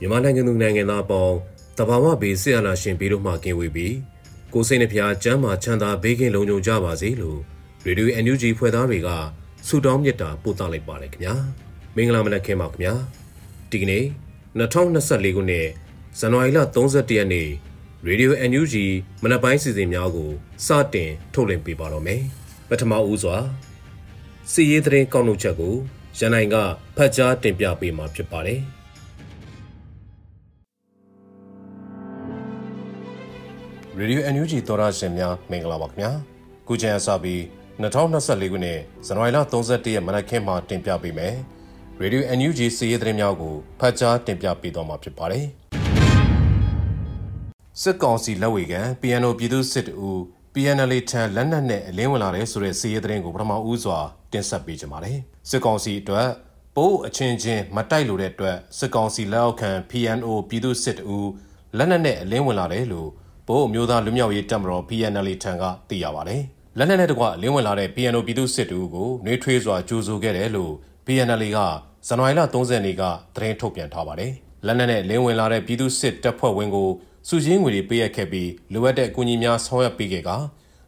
မြန်မာနိုင်ငံသူနိုင်ငံသားပေါင်းတဘာဝဘေးဆရာနာရှင်ဘေးတို့မှကင်းဝေးပြီးကိုစိတ်နှဖျားကျမ်းမာချမ်းသာဘေးကင်းလုံခြုံကြပါစေလို့ရေဒီယို NUG ဖွဲ့သားတွေကဆုတောင်းမေတ္တာပို့သလိုက်ပါတယ်ခင်ဗျာမင်္ဂလာမနက်ခင်းပါခင်ဗျာဒီကနေ့2024ခုနှစ်ဇန်နဝါရီလ31ရက်နေ့ရေဒီယို NUG မနက်ပိုင်းစီစဉ်များကိုစတင်ထုတ်လွှင့်ပေးပါတော့မယ်ပထမဦးစွာစီရေးသတင်းကောက်နှုတ်ချက်ကိုရန်နိုင်ကဖတ်ကြားတင်ပြပေးမှာဖြစ်ပါတယ် ရေဒီယို NUG သောရရှင်များမင်္ဂလာပါခင်ဗျာခုချိန်အစပြီး2024ခုနှစ်ဇန်နဝါရီလ31ရက်မနက်ခင်းမှာတင်ပြပေးမယ်ရေဒီယို NUG စီးရီးသတင်းများကိုဖတ်ကြားတင်ပြပေးသွားမှာဖြစ်ပါတယ်စစ်ကောင်စီလက်ဝေခံ PNO ပြည်သူစစ်တူ PNL ထံလက်နက်နဲ့အလင်းဝင်လာတဲ့ဆိုတဲ့စီးရီးသတင်းကိုပထမဦးစွာတင်ဆက်ပေးကြပါမယ်စစ်ကောင်စီအတွက်ပိုးအချင်းချင်းမတိုက်လို့တဲ့အတွက်စစ်ကောင်စီလက်အောက်ခံ PNO ပြည်သူစစ်တူလက်နက်နဲ့အလင်းဝင်လာတယ်လို့ ဗိုလ်အမျိုးသားလူမျိုးရေးတပ်မတော် PNL ထံကသိရပါတယ်။လက်နက်နဲ့တကွလင်းဝင်လာတဲ့ PNO ပြည်သူစစ်တူကိုနှွေးထွေးစွာကြိုးဆိုခဲ့တယ်လို့ PNL ကဇန်နဝါရီလ30ရက်နေ့ကသတင်းထုတ်ပြန်ထားပါတယ်။လက်နက်နဲ့လင်းဝင်လာတဲ့ပြည်သူစစ်တပ်ဖွဲ့ဝင်ကိုစုစည်းငွေတွေပေးအပ်ခဲ့ပြီးလိုအပ်တဲ့အကူအညီများဆောင်ရွက်ပေးခဲ့က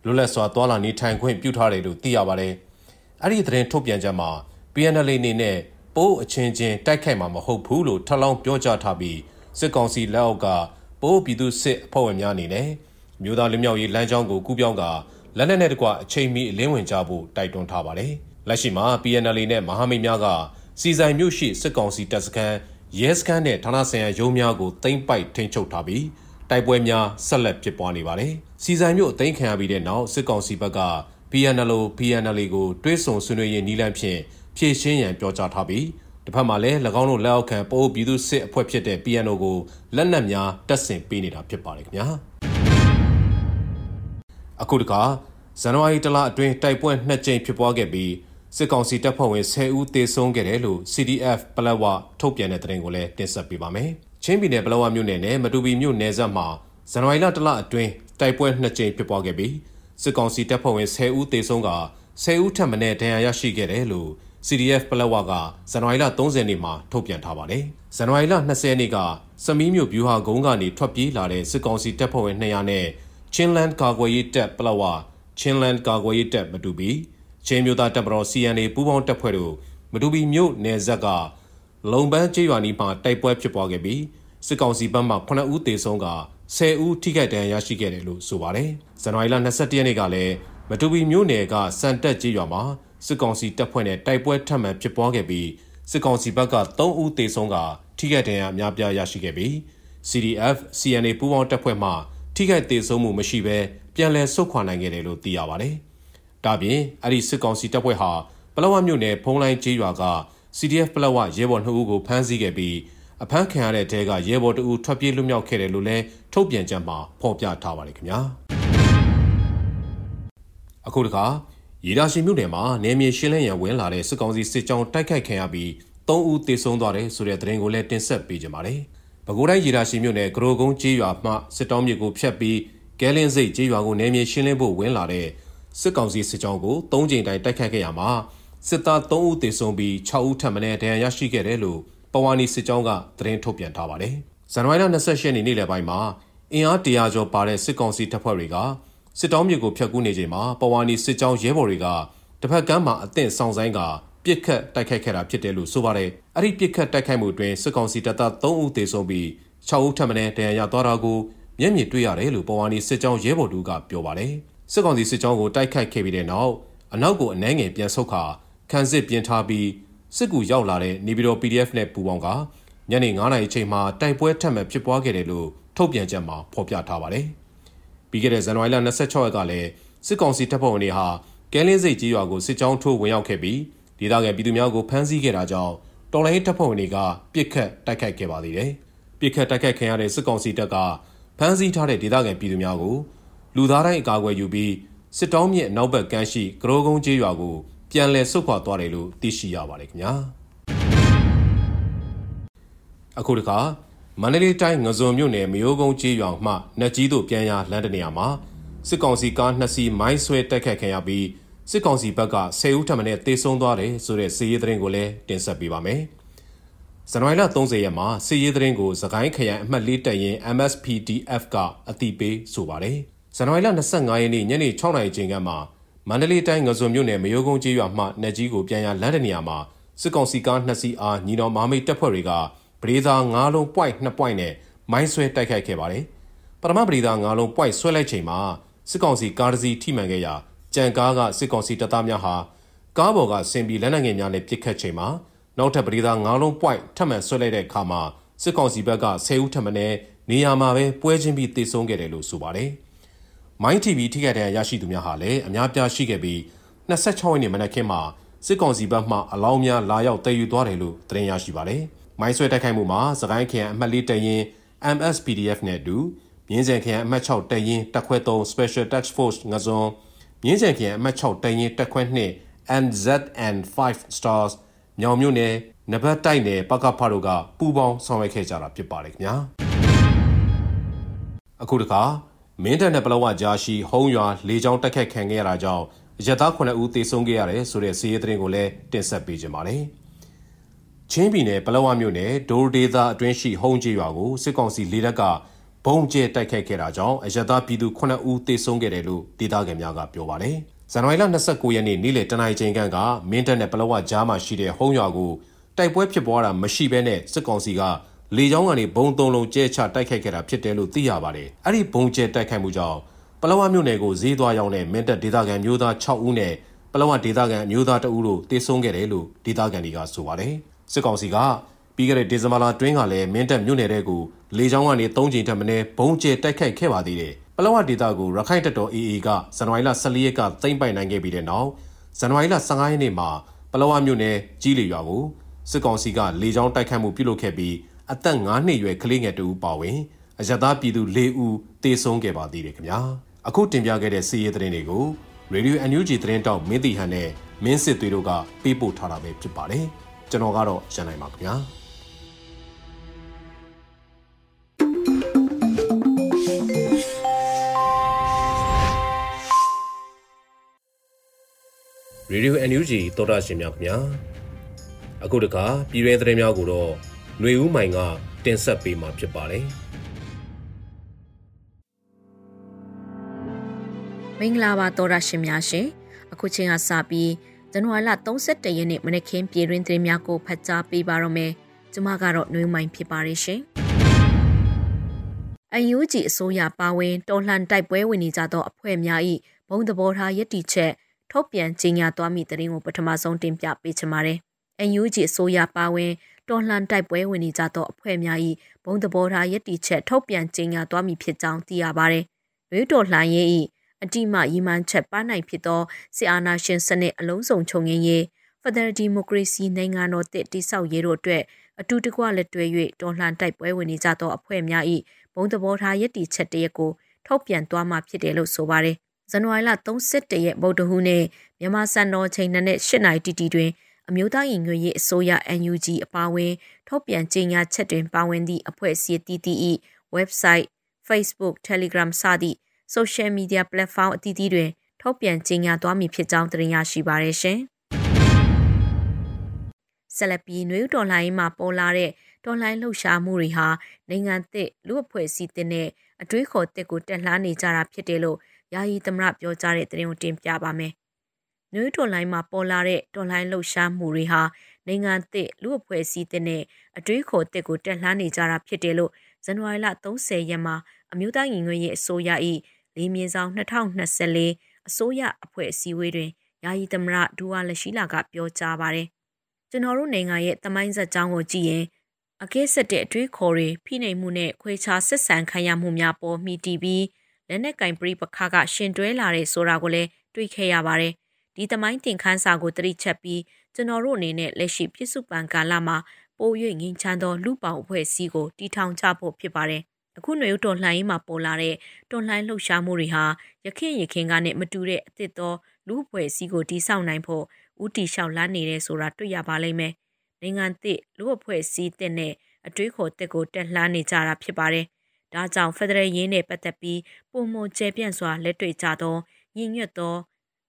လွတ်လပ်စွာသွာလာနေထိုင်ခွင့်ပြုထားတယ်လို့သိရပါတယ်။အဲ့ဒီသတင်းထုတ်ပြန်ချက်မှာ PNL အနေနဲ့ပိုးအချင်းချင်းတိုက်ခိုက်မှာမဟုတ်ဘူးလို့ထပ်လောင်းပြောကြားထားပြီးစစ်ကောင်စီလက်အောက်က ပိုးပြည်သူစစ်အဖွဲ့ဝင်များအနေနဲ့မြို့သားလူမျိုးရေးလမ်းကြောင်းကိုကူးပြောင်းကာလက်နက်နဲ့တကွအချိန်မီအလင်းဝင်ကြဖို့တိုက်တွန်းထားပါတယ်။လက်ရှိမှာ PNL နဲ့မဟာမိတ်များကစီဆိုင်မြို့ရှိစစ်ကောင်စီတပ်စခန်းရဲစခန်းနဲ့ဌာနဆိုင်ရာရုံးများကိုသိမ်းပိုက်ထိန်းချုပ်ထားပြီးတိုက်ပွဲများဆက်လက်ဖြစ်ပွားနေပါတယ်။စီဆိုင်မြို့အသိမ်းခံရပြီးတဲ့နောက်စစ်ကောင်စီဘက်က PNL PNL ကိုတွဲဆုံဆွေးနွေးရေးနီလန်းဖြင့်ဖြည့်ရှင်းရန်ပြောကြားထားပြီး တစ်ဖက်မှာလည်း၎င်းတို့လက်အောက်ခံပိုးပြည်သူစစ်အဖွဲ့ဖြစ်တဲ့ PNO ကိုလက်နက်များတပ်ဆင်ပေးနေတာဖြစ်ပါတယ်ခင်ဗျာအခုတခါဇန်နဝါရီလအတွင်းတိုက်ပွဲနှစ်ကြိမ်ဖြစ်ပွားခဲ့ပြီးစစ်ကောင်စီတပ်ဖွဲ့ဝင်10ဦးသေဆုံးခဲ့တယ်လို့ CDF ပလက်ဝထုတ်ပြန်တဲ့သတင်းကိုလည်းတင်ဆက်ပေးပါမယ်ချင်းပြည်နယ်ပလက်ဝမြို့နယ်နဲ့မတူပီမြို့နယ်စပ်မှာဇန်နဝါရီလတလအတွင်းတိုက်ပွဲနှစ်ကြိမ်ဖြစ်ပွားခဲ့ပြီးစစ်ကောင်စီတပ်ဖွဲ့ဝင်10ဦးသေဆုံးက10ဦးထပ်မံဒဏ်ရာရရှိခဲ့တယ်လို့ CDF ပလက်ဝကဇန်နဝါရီလ30နေ့မှာထုတ်ပြန်ထားပါတယ်။ဇန်နဝါရီလ20ရက်နေ့ကစမီးမြို့ဗျူဟာကုန်းကနေထွက်ပြေးလာတဲ့စစ်ကောင်စီတပ်ဖွဲ့ဝင်200နဲ့ချင်းလန်ကာကွယ်ရေးတပ်ပလက်ဝချင်းလန်ကာကွယ်ရေးတပ်မတူပီချင်းမျိုးသားတပ်မတော် CNA ပူးပေါင်းတပ်ဖွဲ့တို့မတူပီမြို့နယ်ဇက်ကလုံပန်းကျေးရွာနီးမှာတိုက်ပွဲဖြစ်ပွားခဲ့ပြီးစစ်ကောင်စီဘက်မှ9ဦးသေဆုံးက10ဦးထိခိုက်ဒဏ်ရာရရှိခဲ့တယ်လို့ဆိုပါတယ်။ဇန်နဝါရီလ22ရက်နေ့ကလည်းမတူပီမြို့နယ်ကစံတက်ကျေးရွာမှာ စစ်ကောင်စီတပ်ဖွဲ့နဲ့တိုက်ပွဲထပ်မံဖြစ်ပွားခဲ့ပြီးစစ်ကောင်စီဘက်က3ဦးသေဆုံးကထိခိုက်ဒဏ်ရာအများပြားရရှိခဲ့ပြီး CDF CNA ပူးပေါင်းတပ်ဖွဲ့မှထိခိုက်သေဆုံးမှုမရှိဘဲပြန်လည်ဆုတ်ခွာနိုင်ခဲ့တယ်လို့သိရပါတယ်။ဒါပြင်အဲ့ဒီစစ်ကောင်စီတပ်ဖွဲ့ဟာပလောဝမြို့နယ်ဖုံးလိုင်းကျေးရွာက CDF ပလောဝရဲဘော်2ဦးကိုဖမ်းဆီးခဲ့ပြီးအဖမ်းခံရတဲ့တဲကရဲဘော်2ဦးထွက်ပြေးလွတ်မြောက်ခဲ့တယ်လို့လည်းထုတ်ပြန်ကြမှာဖော်ပြထားပါတယ်ခင်ဗျာ။အခုတခါ ရေဒါရှင်မြို့နယ်မှာနေမြေရှင်းလင်းရန်ဝင်လာတဲ့စစ်ကောင်စီစစ်ကြောင်းတိုက်ခိုက်ခံရပြီး၃ဦးသေဆုံးသွားတယ်ဆိုတဲ့သတင်းကိုလည်းတင်ဆက်ပေးကြပါမယ်။ပဲခူးတိုင်းရေဒါရှင်မြို့နယ်ကရိုကုန်းကျေးရွာမှစစ်တောင်းမြစ်ကိုဖျက်ပြီးကဲလင်းစိတ်ကျေးရွာကိုနေမြေရှင်းလင်းဖို့ဝင်လာတဲ့စစ်ကောင်စီစစ်ကြောင်းကို၃ကြိမ်တိုင်တိုက်ခိုက်ခဲ့ရမှာစစ်သား၃ဦးသေဆုံးပြီး6ဦးထပ်မံဒဏ်ရာရရှိခဲ့တယ်လို့ပဝါနီစစ်ကြောင်းကသတင်းထုတ်ပြန်ထားပါတယ်။ဇန်နဝါရီလ28ရက်နေ့နေ့လယ်ပိုင်းမှာအင်အားတရာကျော်ပါတဲ့စစ်ကောင်စီတပ်ဖွဲ့တွေက စစ်တောင်းမြစ်ကိုဖျက်ကူးနေချိန်မှာပဝါနီစစ်ကြောင်းရဲဘော်တွေကတစ်ဖက်ကမ်းမှာအသင့်ဆောင်ဆိုင်ကပြစ်ခတ်တိုက်ခိုက်ခဲ့တာဖြစ်တယ်လို့ဆိုပါတယ်။အဲ့ဒီပြစ်ခတ်တိုက်ခိုက်မှုအတွင်းစစ်ကောင်စီတပ်သား3ဦးသေဆုံးပြီး6ဦးထပ်မံဒဏ်ရာရသွားတာကိုမျက်မြင်တွေ့ရတယ်လို့ပေါ်ဝါနီစစ်ကြောင်းရဲဘော်တို့ကပြောပါတယ်။စစ်ကောင်စီစစ်ကြောင်းကိုတိုက်ခိုက်ခဲ့ပြီးတဲ့နောက်အနောက်ကိုအနှဲငယ်ပြန်ဆုတ်ခါခန်းစစ်ပြင်ထားပြီးစစ်ကူရောက်လာတဲ့နေပြည်တော် PDF နဲ့ပူးပေါင်းကညနေ9:00နာရီအချိန်မှာတိုက်ပွဲထပ်မံဖြစ်ပွားခဲ့တယ်လို့ထုတ်ပြန်ချက်မှာဖော်ပြထားပါတယ်။ ပြီးခဲ့တဲ့ဇန်နဝါရီလ26ရက်ကလည်းစစ်ကောင်စီတပ်ဖွဲ့ဝင်တွေဟာကဲလင်းစိတ်ကြီးရွာကိုစစ်ကြောင်းထိုးဝင်ရောက်ခဲ့ပြီးဒေသခံပြည်သူများကိုဖမ်းဆီးခဲ့တာကြောင့်တော်လိုင်းတပ်ဖွဲ့ဝင်တွေကပြစ်ခတ်တိုက်ခိုက်ခဲ့ပါသေးတယ်။ပြစ်ခတ်တိုက်ခိုက်ခံရတဲ့စစ်ကောင်စီတပ်ကဖမ်းဆီးထားတဲ့ဒေသခံပြည်သူများကိုလူသားတိုင်းအကာအကွယ်ယူပြီးစစ်တောင်းမြစ်နောက်ဘက်ကမ်းရှိကရိုးကုန်းကျေးရွာကိုပြန်လည်ဆုတ်ခွာသွားတယ်လို့သိရှိရပါတယ်ခင်ဗျာအခုတခါ မန္တလေးတိုင်းငဇုံမြို့နယ်မယိုးကုန်းကျေးရွာမှနှက်ကြီးတို့ပြန်ရလမ်းတနေရာမှာစစ်ကောင်စီကားနှစ်စီးမိုင်းဆွဲတိုက်ခတ်ခံရပြီးစစ်ကောင်စီဘက်က10ဦးထပ်မံတေဆုံးသွားတယ်ဆိုတဲ့စီးရီးသတင်းကိုလည်းတင်ဆက်ပေးပါမယ်။ဇန်နဝါရီလ30ရက်မှာစီးရီးသတင်းကိုသခိုင်းခရိုင်အမှတ်၄တပ်ရင်း MSPDF ကအတိပေးဆိုပါတယ်။ဇန်နဝါရီလ25ရက်နေ့ညနေ6နာရီချိန်ကမှမန္တလေးတိုင်းငဇုံမြို့နယ်မယိုးကုန်းကျေးရွာမှနှက်ကြီးကိုပြန်ရလမ်းတနေရာမှာစစ်ကောင်စီကားနှစ်စီးအားညီတော်မာမိတ်တပ်ဖွဲ့တွေက ပရိသာ9လုံး point 2 point နဲ့မိုင်းဆွဲတိုက်ခိုက်ခဲ့ပါတယ်။ပထမပရိသာ9လုံး point ဆွဲလိုက်ချိန်မှာစစ်ကောင်စီကားတစ်စီးထိမှန်ခဲ့ရာကြံကားကစစ်ကောင်စီတပ်သားများဟာကားပေါ်ကဆင်ပြီးလက်နက်ငယ်များနဲ့ပစ်ခတ်ချိန်မှာနောက်ထပ်ပရိသာ9လုံး point ထပ်မံဆွဲလိုက်တဲ့အခါမှာစစ်ကောင်စီဘက်က10ဦးထပ်မံနေရာမှာပဲပွဲချင်းပြီးတေဆုံးခဲ့တယ်လို့ဆိုပါတယ်။မိုင်း TV ထိခိုက်တဲ့ရရှိသူများဟာလည်းအများပြားရှိခဲ့ပြီး26ရက်နေ့မနက်ခင်းမှာစစ်ကောင်စီဘက်မှအလောင်းများလာရောက်တည်ယူသွားတယ်လို့သတင်းရရှိပါတယ်။ မိုင်းဆွဲတိုက်ခိုက်မှုမှာစကိုင်းခရိုင်အမှတ်၄တရင် MSPDF နဲ့အတူမြင်းစံခရိုင်အမှတ်6တရင်တက်ခွဲ3 Special Task Force ငဇွန်မြင်းစံခရိုင်အမှတ်6တရင်တက်ခွဲ2 NZN 5 Stars ညောင်မြို့နယ်နဘတ်တိုက်နယ်ပကဖတို့ကပူပေါင်းဆောင်ရွက်ခဲ့ကြတာဖြစ်ပါတယ်ခင်ဗျာအခုတခါမင်းတပ်နဲ့ပလောဝကြားရှိဟုံးရွာလေကြောင်းတက်ခတ်ခံခဲ့ရတာကြောင့်ရသား9ဦးသေဆုံးခဲ့ရတယ်ဆိုတဲ့စီးရဲသတင်းကိုလည်းတင်ဆက်ပေးကြပါမယ်။ ချင်းပြည်နယ်ပလောဝမြို့နယ်ဒိုဒေသာအတွင်းရှိဟုံးကျေးရွာကိုစစ်ကောင်စီလေးတပ်ကဘုံကျဲတိုက်ခိုက်ခဲ့တာကြောင့်အရသားပြည်သူ9ဦးသေဆုံးခဲ့တယ်လို့ဒေသခံများကပြောပါတယ်။ဇန်နဝါရီလ29ရက်နေ့နေ့လယ်တနင်္လာချိန်ကမင်းတပ်နဲ့ပလောဝကြားမှာရှိတဲ့ဟုံးရွာကိုတိုက်ပွဲဖြစ်ပွားတာမရှိဘဲနဲ့စစ်ကောင်စီကလေကြောင်းကနေဘုံသုံးလုံးကျဲချတိုက်ခိုက်ခဲ့တာဖြစ်တယ်လို့သိရပါတယ်။အဲ့ဒီဘုံကျဲတိုက်ခိုက်မှုကြောင့်ပလောဝမြို့နယ်ကိုဈေးသွားရောက်တဲ့မင်းတပ်ဒေသခံမျိုးသား6ဦးနဲ့ပလောဝဒေသခံမျိုးသား2ဦးတို့တေဆုံးခဲ့တယ်လို့ဒေသခံတွေကဆိုပါတယ်။ စစ်ကောင်စီကပြီးခဲ့တဲ့ဒီဇင်ဘာလတွင်းကလည်းမင်းတပ်မြို့နယ်တဲကိုလေကြောင်းကနေ၃ချိန်ထပ်မင်းဘုံကျဲတိုက်ခိုက်ခဲ့ပါသေးတယ်။ပလောဝဒေသကိုရခိုင်တပ်တော် AA ကဇန်နဝါရီလ14ရက်ကသိမ်းပိုက်နိုင်ခဲ့ပြီးတဲ့နောက်ဇန်နဝါရီလ15ရက်နေ့မှာပလောဝမြို့နယ်ကြီးလီရွာကိုစစ်ကောင်စီကလေကြောင်းတိုက်ခတ်မှုပြုလုပ်ခဲ့ပြီးအသက်9နှစ်ရွယ်ကလေးငယ်တူပါဝင်အရသာပြည်သူ၄ဦးတေဆုံးခဲ့ပါသေးတယ်ခင်ဗျာအခုတင်ပြခဲ့တဲ့စီးရဲသတင်းတွေကို Radio NUG သတင်းတောက်မင်းတီဟန်နဲ့မင်းစစ်သွေးတို့ကပေးပို့ထားတာပဲဖြစ်ပါတယ် ကျွန်တော်ကတော့ရန်နိုင်ပါခင်ဗျာရေဒီယို NUG သောတာရှင်များခင်ဗျာအခုတခါပြည်တွင်းသတင်းများကိုတော့ຫນွေဦးမိုင်ကတင်ဆက်ပေးမှာဖြစ်ပါတယ်မင်္ဂလာပါသောရရှင်များရှင်အခုချိန်ကစပြီး ဇန်နဝါရီလ31ရက်နေ့မနေ့ခင်းပြည်တွင်းသတင်းများကိုဖတ်ကြားပေးပါတော့မယ်ကျွန်မကတော့ຫນွေဦးမိုင်ဖြစ်ပါတယ်ရှင်အယူဂျီအစိုးရပါဝင်တော်လှန်တိုက်ပွဲဝင်နေကြသောအဖွဲ့များ၏ဘုံသဘောထားယက်တီချက်ထုတ်ပြန်ကြေညာသွားမိတဲ့ရင်ကိုပထမဆုံးတင်ပြပေးချင်ပါတယ်။ NUG အစိုးရပါဝင်တော်လှန်တိုက်ပွဲဝင်နေကြသောအဖွဲ့များ၏ဘုံသဘောထားယက်တီချက်ထုတ်ပြန်ကြေညာသွားမည်ဖြစ်ကြောင်းသိရပါတယ်။ရွေးတော်လှန်ရေး၏ အတိမရီမှန်ချက်ပါနိုင်ဖြစ်သောစစ်အာဏာရှင်စနစ်အလုံးစုံချုပ်ငင်းရေးဖက်ဒရယ်ဒီမိုကရေစီနိုင်ငံတော်တည်တည်ဆောက်ရေးတို့အတွက်အတူတကွလက်တွဲ၍တော်လှန်တိုက်ပွဲဝင်နေကြသောအဖွဲ့များ၏ဘုံသဘောထားယက်တီချက်တရက်ကိုထုတ်ပြန်သွားမှာဖြစ်တယ်လို့ဆိုပါတယ်။ဇန်နဝါရီလ31ရက်ဗုဒ္ဓဟူးနေ့မြန်မာစံတော်ချိန်နဲ့8နာရီတီတီတွင်အမျိုးသားရင်ငွေရေးအစိုးရ NUG အပါအဝင်ထုတ်ပြန်ကြေညာချက်တွင်ပါဝင်သည့်အဖွဲ့အစည်းတည်တည်၏ website Facebook Telegram စသည့် social media platform အသီးသီးတွင်ထုတ်ပြန်ကြေညာသွားမည်ဖြစ်ကြောင်းတင်ရရှိပါရရှင်။ဆက်လက်ပြီးနွေဦးတော်လှန်ရေးမှာပေါ်လာတဲ့တော်လှန်လှုပ်ရှားမှုတွေဟာနိုင်ငံသစ်လူအဖွဲ့အစည်းတင်တဲ့အတွေးခေါ်တစ်ကိုတက်လှမ်းနေကြတာဖြစ်တယ်လို့ယာယီသမရပြောကြားတဲ့သတင်းကိုတင်ပြပါမယ်နွေတော်လိုင်းမှာပေါ်လာတဲ့တော်လိုင်းလှုပ်ရှားမှုတွေဟာနိုင်ငံသစ်လူအဖွဲ့အစည်းတဲ့နဲ့အတွေးခေါ်တစ်ကိုတက်လှမ်းနေကြတာဖြစ်တယ်လို့ဇန်နဝါရီလ30ရက်မှာအမျိုးသားညီညွတ်ရေးအစိုးရ၏ လေးမြင်းဆောင်2024အစိုးရအဖွဲ့အစည်းအဝေးတွင်ယာယီသမရဒူဝါလရှိလာကပြောကြားပါတယ်။ကျွန်တော်တို့နိုင်ငံရဲ့တမိုင်းဆက်ကြောင်းကိုကြည့်ရင်အကဲဆက်တဲ့အတွေးခေါ်တွေဖိနှိပ်မှုနဲ့ခွဲခြားဆက်ဆံခံရမှုများပေါ်မိတည်ပြီးလက်နက်ကင်ပရိပခါကရှင်တွဲလာတဲ့ဆိုတာကိုလည်းတွေ့ခဲ့ရပါတယ်။ဒီတမိုင်းတင်ခန်းစာကိုတရိချက်ပြီးကျွန်တော်တို့အနေနဲ့လက်ရှိပြစ်စုပန်ကာလမှာပို၍ငင်းချမ်းသောလူပောင်အဖွဲ့အစည်းကိုတီထောင်ချဖို့ဖြစ်ပါတယ်။ အခုຫນွေတော်လှန်ရေးမှာပေါ်လာတဲ့တော်လှန်လှုပ်ရှားမှုတွေဟာရခင်ရခင်ကနဲ့မတူတဲ့အသစ်သောလူအဖွဲ့အစည်းကိုတီဆောက်နိုင်ဖို့ဥတီလျှောက်လန်းနေတဲ့ဆိုတာတွေ့ရပါလိမ့်မယ်။နိုင်ငံသစ်လူအဖွဲ့အစည်းတဲ့နဲ့အတွေးခေါ်တက်ကိုတက်လှမ်းနေကြတာဖြစ်ပါတယ်။ဒါကြောင့်ဖက်ဒရယ်ရင်းနဲ့ပတ်သက်ပြီးပုံမကျဲပြန့်စွာလက်တွေ့ကြသောညီညွတ်သော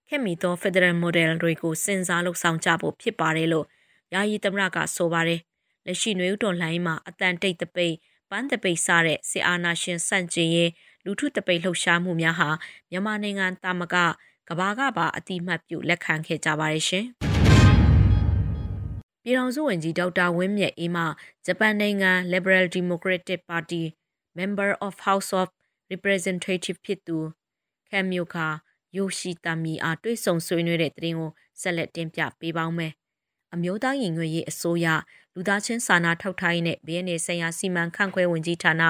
ခင်မီသော Federal Model တွေကိုစဉ်းစားလှုပ်ဆောင်ကြဖို့ဖြစ်ပါတယ်လို့ယာယီသမရကဆိုပါတယ်။လက်ရှိနွေဦးတော်လှန်ရေးမှာအတန်တိတ်တပိတ် ပန်းတပိတ်စတဲ့စစ်အာဏာရှင်ဆန့်ကျင်ရေးလူထုတပိတ်လှုပ်ရှားမှုများဟာမြန်မာနိုင်ငံတာမကကဘာကပါအတိမတ်ပြုလက်ခံခဲ့ကြပါတယ်ရှင်။ပြည်ထောင်စုဝန်ကြီးဒေါက်တာဝင်းမြတ်အေးမှဂျပန်နိုင်ငံ Liberal Democratic Party Member of House of Representative ဖြစ်သူကမ်မြူကာယိုရှိတာမီအားတွေ့ဆုံဆွေးနွေးတဲ့သတင်းကိုဆက်လက်တင်ပြပေးပါောင်းမယ်။အမျိုးသားရင်ငွေရေးအစိုးရ လူသားချင်းစာနာထောက်ထားရေးနဲ့ BNA ဆိုင်ရာစီမံခန့်ခွဲဝင်ကြီးဌာန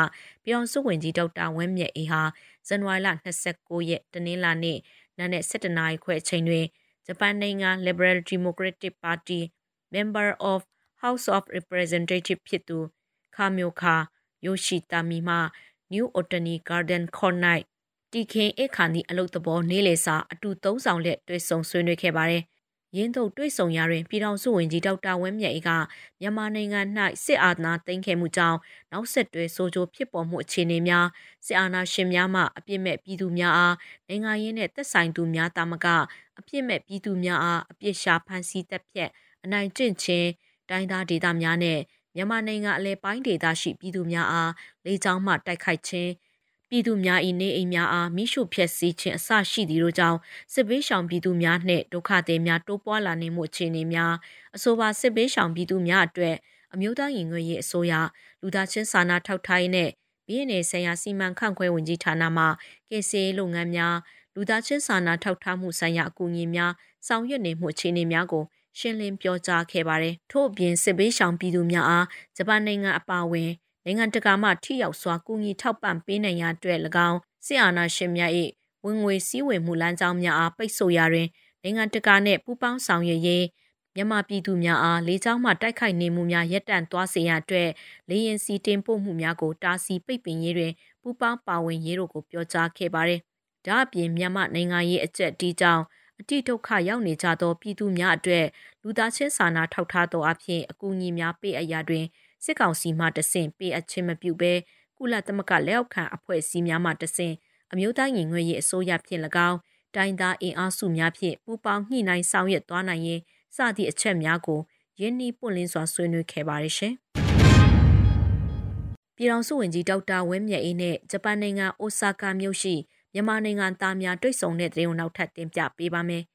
ပြည်အောင်စုဝင်ကြီးဒေါက်တာဝင်းမြတ်အေးဟာဇန်နဝါရီလ29ရက်တနင်္လာနေ့နနက်7:00နာရီခွဲအချိန်တွင်ဂျပန်နိုင်ငံ Liberal Democratic Party Member of House of Representative ဖြစ်သူခါမျိုးခါယိုရှိတာမီမှ New Otani Garden Corner တီခင်အခါနီအလုတ်တဘောနေလေစာအတူသုံးဆောင်လက်တွေ့ဆုံဆွေးနွေးခဲ့ပါတယ်။ ရင်းတို့တွေ့ဆုံရာတွင်ပြည်ထောင်စုဝန်ကြီးဒေါက်တာဝင်းမြတ်အေးကမြန်မာနိုင်ငံ၌စစ်အာဏာသိမ်းခဲ့မှုကြောင့်နောက်ဆက်တွဲဆိုးကျိုးဖြစ်ပေါ်မှုအခြေအနေများစစ်အာဏာရှင်များမှအပြစ်မဲ့ပြည်သူများအားနိုင်ငံရင်းနဲ့သက်ဆိုင်သူများတာမကအပြစ်မဲ့ပြည်သူများအားအပြစ်ရှာဖမ်းဆီးတပ်ဖြတ်အနိုင်ကျင့်ခြင်းတိုင်းသားဒေသများနဲ့မြန်မာနိုင်ငံအလဲပိုင်းဒေသရှိပြည်သူများအားလေကြောင်းမှတိုက်ခိုက်ခြင်း ပြည်သူများ၏နေအိမ်များအားမိရှုဖျက်ဆီးခြင်းအဆရှိသည်တို့ကြောင့်စစ်ဘေးရှောင်ပြည်သူများနှင့်ဒုက္ခသည်များတိုးပွားလာနေမှုအခြေအနေများအဆိုပါစစ်ဘေးရှောင်ပြည်သူများအတွက်အမျိုးသားရင်ငွေရေးအစိုးရလူသားချင်းစာနာထောက်ထားရေးနဲ့ပြည်내ဆိုင်ရာစီမံခန့်ခွဲဝင်ကြီးဌာနမှကေစီလုပ်ငန်းများလူသားချင်းစာနာထောက်ထားမှုဆိုင်ရာအကူအညီများဆောင်ရွက်နေမှုအခြေအနေများကိုရှင်းလင်းပြောကြားခဲ့ပါတယ်။ထို့အပြင်စစ်ဘေးရှောင်ပြည်သူများအားဂျပန်နိုင်ငံအပါအဝင် နိုင်ငံတကာမှထိရောက်စွာကူညီထောက်ပံ့ပေးနိုင်ရတဲ့၎င်းစစ်အာဏာရှင်များ၏ဝင်ငွေစည်းဝေမှုလမ်းကြောင်းများအားပိတ်ဆို့ရာတွင်နိုင်ငံတကာနှင့်ပူးပေါင်းဆောင်ရွက်ရေးမြန်မာပြည်သူများအားလေကြောင်းမှတိုက်ခိုက်နေမှုများရပ်တန့်သွားစေရအတွက်လေရင်စီတင်ပို့မှုများကိုတားဆီးပိတ်ပင်ရေးတွင်ပူးပေါင်းပါဝင်ရေးတို့ကိုပြောကြားခဲ့ပါတယ်။ဒါအပြင်မြန်မာနိုင်ငံရေးအကျက်ဒီကြောင့်အတိဒုက္ခရောက်နေကြသောပြည်သူများအတွက်လူသားချင်းစာနာထောက်ထားသောအဖြစ်အကူအညီများပေးအပ်ရာတွင် စစ်ကောင်စီမှတဆင့်ပေးအပ်ခြင်းမပြုဘဲကုလသမဂ္ဂလက်အောက်ခံအဖွဲ့အစည်းများမှတဆင့်အမျိုးသားညီညွတ်ရေးအစိုးရဖြင့်၎င်းတိုင်းသားအင်အားစုများဖြင့်ပူးပေါင်းညှိနှိုင်းဆောင်ရွက်သွားနိုင်ရေးစသည့်အချက်များကိုယင်းနှီးပွင့်လင်းစွာဆွေးနွေးခဲ့ပါတယ်ရှင်။ပြည်တော်စုဝင်ကြီးဒေါက်တာဝင်းမြတ်အေးနဲ့ဂျပန်နိုင်ငံအိုဆာကာမြို့ရှိမြန်မာနိုင်ငံသားများတွေ့ဆုံတဲ့တဲ့ုံနောက်ထပ်တင်ပြပေးပါမယ်။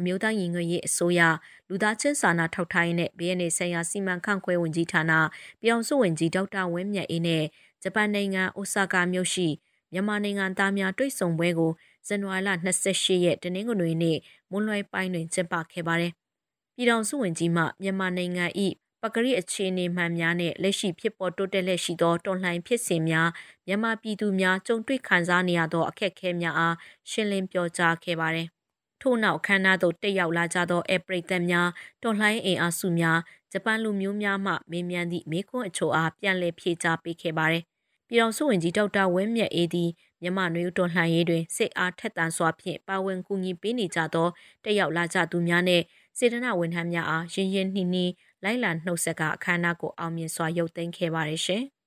အမျိုးသားညီညွတ်ရေးအစိုးရလူသားချင်းစာနာထောက်ထားရေးနဲ့ BNA ဆိုင်ရာစီမံခန့်ခွဲဝင်ကြီးဌာနပြည်အောင်စုဝင်ကြီးဒေါက်တာဝင်းမြတ်အေးနဲ့ဂျပန်နိုင်ငံအိုဆာကာမြို့ရှိမြန်မာနိုင်ငံသားများတွေ့ဆုံပွဲကိုဇန်နဝါရီလ28ရက်တနင်္ဂနွေနေ့မွန်းလွယ်ပိုင်းတွင်ကျင်းပခဲ့ပါတယ်။ပြည်တော်စုဝင်ကြီးမှမြန်မာနိုင်ငံ၏ပကရိအခြေအနေမှန်များနဲ့လက်ရှိဖြစ်ပေါ်တိုးတက်လက်ရှိသောတွန်လှန်ဖြစ်စဉ်များမြန်မာပြည်သူများကြုံတွေ့ခံစားနေရသောအခက်အခဲများအားရှင်းလင်းပြောကြားခဲ့ပါတယ်။ ထို့နောက်ခန္ဓာသို့တက်ရောက်လာကြသောအပရိသတ်များတွန်လှန်အင်အားစုများဂျပန်လူမျိုးများမှမေးမြန်းသည့်မေးခွန်းအချို့အားပြန်လည်ဖြေကြားပေးခဲ့ပါတယ်။ပြည်တော်စုဝင်ကြီးဒေါက်တာဝင်းမြတ်အေးသည်မြန်မာနွေဦးတော်လှန်ရေးတွင်စိတ်အားထက်သန်စွာဖြင့်ပါဝင်ကူညီပေးနေကြသောတက်ရောက်လာကြသူများနှင့်စေတနာဝန်ထမ်းများအားရင်းရင်းနှီးနှီးလိုက်လံနှုတ်ဆက်ကအခမ်းအနားကိုအောင်မြင်စွာရုပ်သိမ်းခဲ့ပါတယ်ရှင်။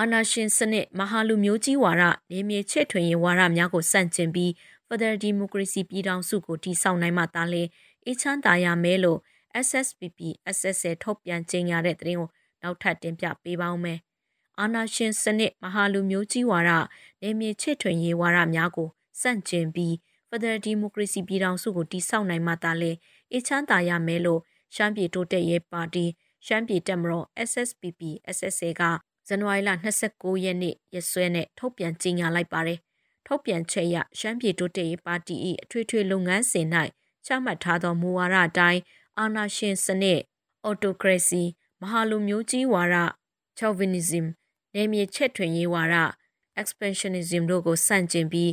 အာနာရှင်စနစ်မဟာလူမျိုးကြီးဝါဒနေမြေချဲ့ထွင်ရေးဝါဒများကိုစန့်ကျင်ပြီး Federal Democracy ပြည်ထောင်စုကိုတည်ဆောက်နိုင်မှသာလျှင်အေးချမ်းသာရမယ်လို့ SSPP SSL ထုတ်ပြန်ကြေညာတဲ့သတင်းကိုနောက်ထပ်တင်ပြပေးပါောင်းမယ်။အာနာရှင်စနစ်မဟာလူမျိုးကြီးဝါဒနေမြေချဲ့ထွင်ရေးဝါဒများကိုစန့်ကျင်ပြီး Federal Democracy ပြည်ထောင်စုကိုတည်ဆောက်နိုင်မှသာလေအချမ်းသာရမယ်လို့ရှမ်းပြည်တိုးတက်ရေးပါတီရှမ်းပြည်တက်မတော် SSPP SSA က ဇန်နဝါရီလ29ရက်နေ့ရက်စွဲနဲ့ထုတ်ပြန်ကြေညာလိုက်ပါတယ်။ထုတ်ပြန်ချက်အရရှမ်းပြည်တိုးတက်ရေးပါတီ၏အထွေထွေလုပ်ငန်းစဉ်၌ချမှတ်ထားသောမူဝါဒအတိုင်းအာဏာရှင်စနစ် autocracy မဟာလူမျိုးကြီးဝါဒ chauvinism နေမြေချက်ထွင်ရေးဝါဒ expansionism တို့ကိုစန့်ကျင်ပြီး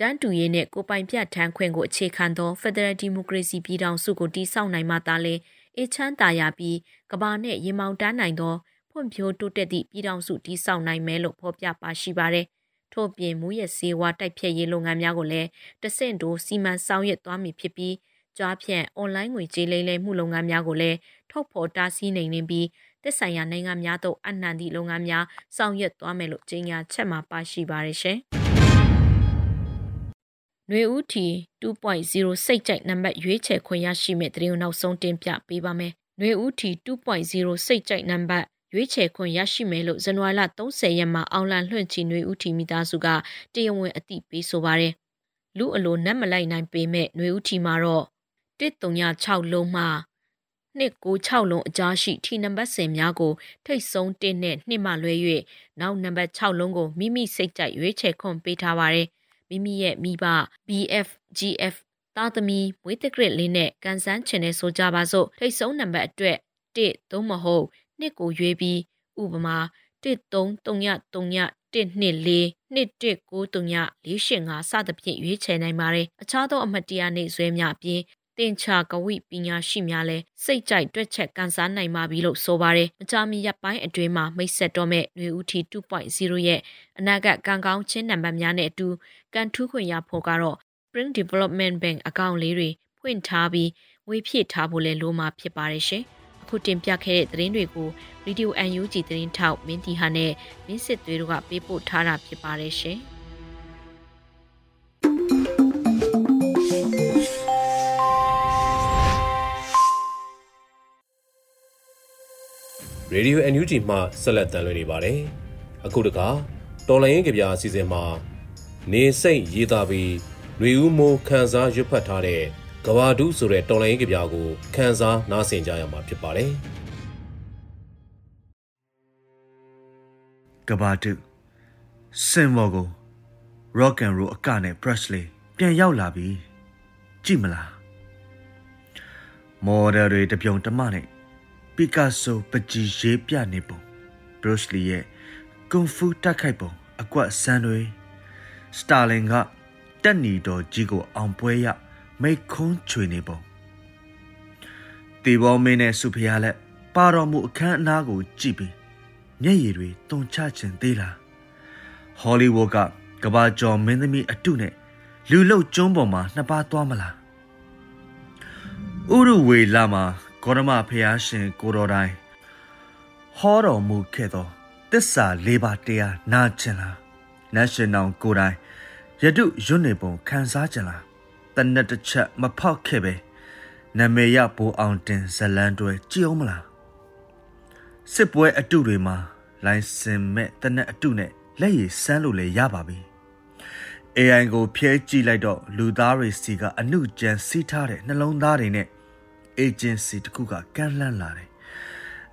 တန်းတူရေးနဲ့ကိုပိုင်ပြဋ္ဌာန်းခွင့်ကိုအခြေခံသော Federal Democracy ပြည်ထောင်စုကိုတည်ဆောက်နိုင်မှသာလေအေချမ်းသာရပြီးကဘာနဲ့ရေမောင်တန်းနိုင်သော ဖွံ့ဖြိုးတိုးတက်သည့်ပြည်ထောင်စုတည်ဆောက်နိုင်မယ်လို့ဖော်ပြပါရှိပါတယ်။ထို့ပြင်မူရစေဝါတိုက်ဖြတ်ရေးလုပ်ငန်းများကိုလည်းတဆင့်တိုးစီမံဆောင်ရွက်သွားမည်ဖြစ်ပြီးကြွားဖြန့် online ငွေကြေးလိမ့်လည်မှုလုပ်ငန်းများကိုလည်းထုတ်ဖော်တားဆီးနိုင်နေပြီးသက်ဆိုင်ရာနိုင်ငံများသို့အနှံသည့်လုပ်ငန်းများဆောင်ရွက်သွားမယ်လို့ကြေညာချက်မှာပါရှိပါတယ်ရှင်။နွေဦးထီ2.0စိတ်ကြိုက်နံပါတ်ရွေးချယ်ခွင့်ရရှိမဲ့တရင်နောက်ဆုံးတင်ပြပေးပါမယ်။နွေဦးထီ2.0စိတ်ကြိုက်နံပါတ် ရွေးချယ်ခွင့်ရရှိမယ်လို့ဇန်နဝါရီလ30ရက်မှာအောင်လန်လွှင့်ချီနွေဦးထီမိသားစုကတရားဝင်အသိပေးဆိုပါတယ်။လူအလိုနတ်မလိုက်နိုင်ပေမဲ့နွေဦးထီမှာတော့136လုံးမှ296လုံးအကြားရှိထီနံပါတ်10များကိုထိတ်ဆုံး1နဲ့2မှလွဲ၍နောက်နံပါတ်6လုံးကိုမိမိစိတ်ကြိုက်ရွေးချယ်ခွင့်ပေးထားပါတယ်။မိမိရဲ့မိဘ BF GF သားသမီးမွေးတက်ကရစ်လေးနဲ့ကန်ဆန်းချင်နေဆိုကြပါစို့ထိတ်ဆုံးနံပါတ်အတွက်1သို့မဟုတ် 2ကိုရွေးပြီးဥပမာ1333 124 2193 485စသဖြင့်ရွေးချယ်နိုင်ပါတယ်အခြားသောအမှတ်တရနေဆွဲများအပြင်တင်ချာကဝိပညာရှိများလဲစိတ်ကြိုက်တွက်ချက်ကန်စားနိုင်ပါပြီလို့ဆိုပါတယ်။မကြာမီရပ်ပိုင်းအတွင်းမှာမိတ်ဆက်တော့မဲ့ຫນွေဦးထီ2.0ရဲ့အနာဂတ်ကံကောင်းချင်းနံပါတ်များနဲ့အတူကန်ထူးခွင့်ရဖို့ကတော့ Spring Development Bank အကောင့်လေးတွေဖွင့်ထားပြီးငွေဖြည့်ထားဖို့လဲလိုမှာဖြစ်ပါတယ်ရှင်။ အခုတင်ပြခဲ့တဲ့သတင်းတွေကို Radio UNG သတင်းထောက်မင်းတီဟာနဲ့မင်းစစ်သွေးတို့ကပေးပို့ထားတာဖြစ်ပါတယ်ရှင်။ Radio NUG မှဆက်လက်တမ်းလွှင့်နေပါတယ်။အခုတခါတော်လိုင်းရင်ကြပြအစီအစဉ်မှာ နေစိတ်ရေးသားပြီးຫນွေဦးမိုးခန်းစားရွတ်ဖတ်ထားတဲ့ ကဘာဒုဆိုတဲ့တော်လိုင်းရင်ကြပြကိုခန်းစားနားဆင်ကြရမှာဖြစ်ပါတယ်။ကဘာဒုစင်မော်ကို rock and roll အကနဲ့ Presley ပြန်ရောက်လာပြီကြည့်မလားမော်ဒယ်တွေတပြုံတမနဲ့ပီကာဆိုပကြီးရေးပြနေပုံဘရုစ်လီရဲ့ကွန်ဖူတက်ခိုက်ပုံအကွက်ဆန်းတွေစတာလင်ကတက်နီတော်ကြီးကိုအောင်ပွဲရ မိတ်ခွန်းချွေနေပုံတေဘောမင်းနဲ့စုဖျားလက်ပါတော်မူအခမ်းအနားကိုကြည့်ပြီးမျက်ရည်တွေတုန်ချခြင်းသေးလားဟောလိဝုဒ်ကကဘာကျော်မင်းသမီးအတုနဲ့လူလုတ်ကျုံးပေါ်မှာနှစ်ပါးသွားမလားဥရဝေလာမှာဂေါရမဖျားရှင်ကိုတော်တိုင်းဟောတော်မူခဲ့သောတစ္ဆာလေးပါးတရားနာကျင်လားနတ်ရှင်တော်ကိုတိုင်းယတုရွတ်နေပုံခံစားကြလား တနက်တစ်ချက်မဖောက်ခဲ့ပဲနမေရဘိုးအောင်တင်ဇလန်းတွဲကြည်အောင်မလားစစ်ပွဲအတုတွေမှာလိုင်စင်မဲ့တနက်အတုနဲ့လက်ရည်စမ်းလို့လည်းရပါပြီ AI ကိုဖျဲကြည့်လိုက်တော့လူသားတွေစီကအနုကြံစီးထားတဲ့နှလုံးသားတွေနဲ့ agency တခုကကန့်လန့်လာတယ်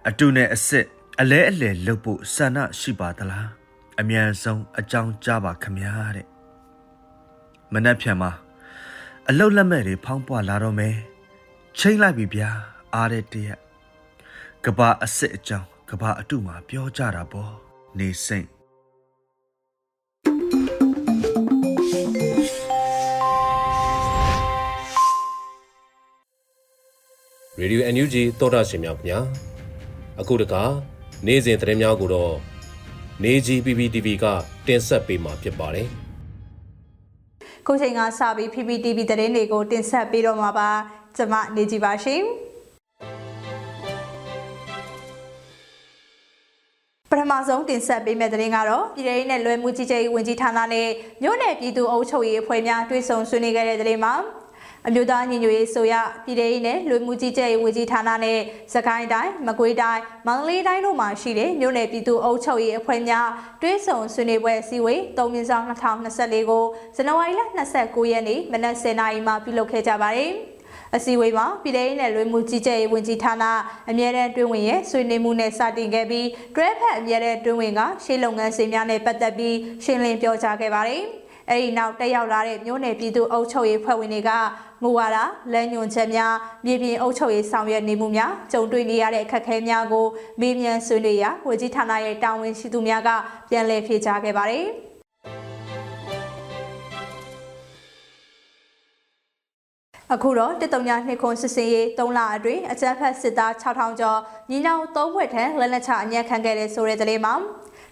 အတုနဲ့အစ်စ်အလဲအလဲလုပ်ဖို့ဆန္ဒရှိပါသလားအမြန်ဆုံးအကြောင်းကြားပါခမညာတဲ့မနှက်ဖြန်မှာ အလုတ်လက်မဲ့တွေဖောင်းပွားလာတော့မယ်ချိန်လိုက်ပြီဗျာအားတဲ့တရက်ကဘာအစ်စ်အကြောင်းကဘာအတုမှာပြောကြတာပေါ့နေစိတ်ရေဒီယို NUG သောတာရှင်များခင်ဗျာအခုတခါနေ့စဉ်သတင်းများကိုတော့နေကြီး PPTV ကတင်ဆက်ပေးမှာဖြစ်ပါတယ် ခုချိန်ကစပြီး PPTV သတင်းတွေကိုတင်ဆက်ပေးတော့မှာပါကျွန်မနေကြပါရှင်ပထမဆုံးတင်ဆက်ပေးမယ့်သတင်းကတော့ပြည်ထောင်စုနဲ့လွယ်မှုကြီးကြပ်ရေးဝန်ကြီးဌာနနဲ့မြို့နယ်ပြည်သူ့အုပ်ချုပ်ရေးအဖွဲ့များတွဲဆုံဆွေးနွေးခဲ့တဲ့သတင်းမှာ အမျိုးသားညီညွတ်ရေးဆိုရပြည်ထောင်စုနဲ့လူမှုကြီးကြပ်ရေးဝန်ကြီးဌာနနဲ့စကိုင်းတိုင်းမကွေးတိုင်းမန္တလေးတိုင်းတို့မှာရှိတဲ့မြို့နယ်ပြည်သူ့အုပ်ချုပ်ရေးအဖွဲ့များတွဲဆောင်ဆွေးနွေးပွဲအစည်းအဝေး၃မြဆောင်2024ကိုဇန်နဝါရီလ29ရက်နေ့မနက်10:00နာရီမှာပြုလုပ်ခဲ့ကြပါတယ်။အစည်းအဝေးမှာပြည်ထောင်စုနဲ့လွေမှုကြီးကြပ်ရေးဝန်ကြီးဌာနအမြဲတမ်းတွင်းဝင်ရဲ့ဆွေးနွေးမှုနဲ့စတင်ခဲ့ပြီးတွဲဖက်အမြဲတမ်းတွင်းဝင်ကရှေ့လုပ်ငန်းစဉ်များနဲ့ပတ်သက်ပြီးရှင်းလင်းပြောကြားခဲ့ပါတယ်။ အဲဒီနောက်တက်ရောက်လာတဲ့မြို့နယ်ပြည်သူ့အုပ်ချုပ်ရေးဖွဲ့ဝင်တွေကမူဝါဒလမ်းညွှန်ချက်များမြေပြင်အုပ်ချုပ်ရေးဆောင်ရွက်နေမှုများကြုံတွေ့နေရတဲ့အခက်အခဲများကိုမေးမြန်းဆွေးနွေးရာဝန်ကြီးဌာနရဲ့တာဝန်ရှိသူများကပြန်လည်ဖြေကြားခဲ့ပါတယ်အခုတော့တတုံညာနှစ်ခွန်စစ်စင်ရေး3လအတွင်းအကြမ်းဖက်စစ်သား6000ကျော်ညီနောင်3ဘွဲ့ထံလက်လက်ချအညံ့ခံခဲ့တဲ့ဆိုတဲ့သတင်းမှာ